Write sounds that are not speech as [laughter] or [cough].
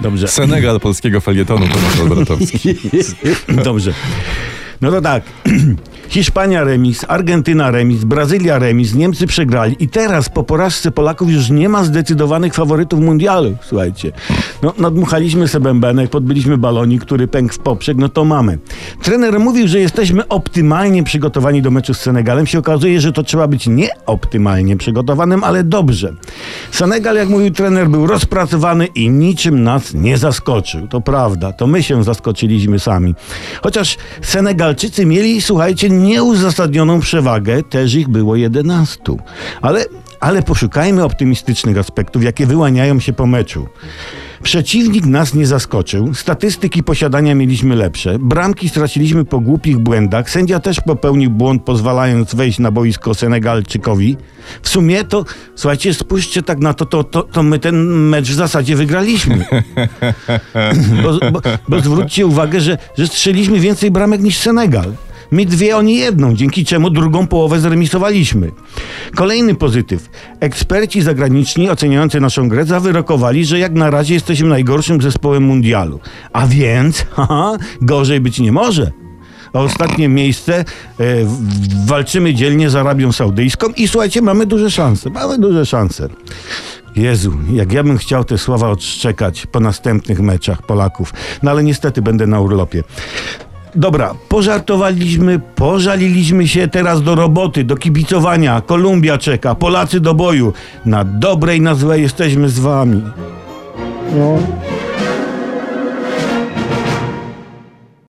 Dobrze. Senegal polskiego felietonu, Tomasz Albratowski. [laughs] Dobrze. No to tak. [clears throat] Hiszpania remis, Argentyna remis, Brazylia remis, Niemcy przegrali i teraz po porażce Polaków już nie ma zdecydowanych faworytów mundialu, słuchajcie. No, nadmuchaliśmy sobie bębenek, podbyliśmy balonik, który pękł w poprzek, no to mamy. Trener mówił, że jesteśmy optymalnie przygotowani do meczu z Senegalem. Się okazuje, że to trzeba być nie optymalnie przygotowanym, ale dobrze. Senegal, jak mówił trener, był rozpracowany i niczym nas nie zaskoczył. To prawda, to my się zaskoczyliśmy sami. Chociaż Senegalczycy mieli, słuchajcie, nieuzasadnioną przewagę, też ich było 11. Ale, ale poszukajmy optymistycznych aspektów, jakie wyłaniają się po meczu. Przeciwnik nas nie zaskoczył, statystyki posiadania mieliśmy lepsze, bramki straciliśmy po głupich błędach, sędzia też popełnił błąd, pozwalając wejść na boisko Senegalczykowi. W sumie to, słuchajcie, spójrzcie tak na to, to, to, to my ten mecz w zasadzie wygraliśmy. [laughs] bo, bo, bo zwróćcie uwagę, że, że strzeliliśmy więcej bramek niż Senegal. My dwie, oni jedną, dzięki czemu drugą połowę zremisowaliśmy. Kolejny pozytyw. Eksperci zagraniczni oceniający naszą grę zawyrokowali, że jak na razie jesteśmy najgorszym zespołem mundialu. A więc, [laughs] haha, gorzej być nie może. Ostatnie miejsce e, walczymy dzielnie z Arabią Saudyjską i słuchajcie, mamy duże szanse. Mamy duże szanse. Jezu, jak ja bym chciał te słowa odszczekać po następnych meczach Polaków. No ale niestety będę na urlopie. Dobra, pożartowaliśmy, pożaliliśmy się teraz do roboty, do kibicowania. Kolumbia czeka, Polacy do boju. Na dobre i na złe jesteśmy z wami. No.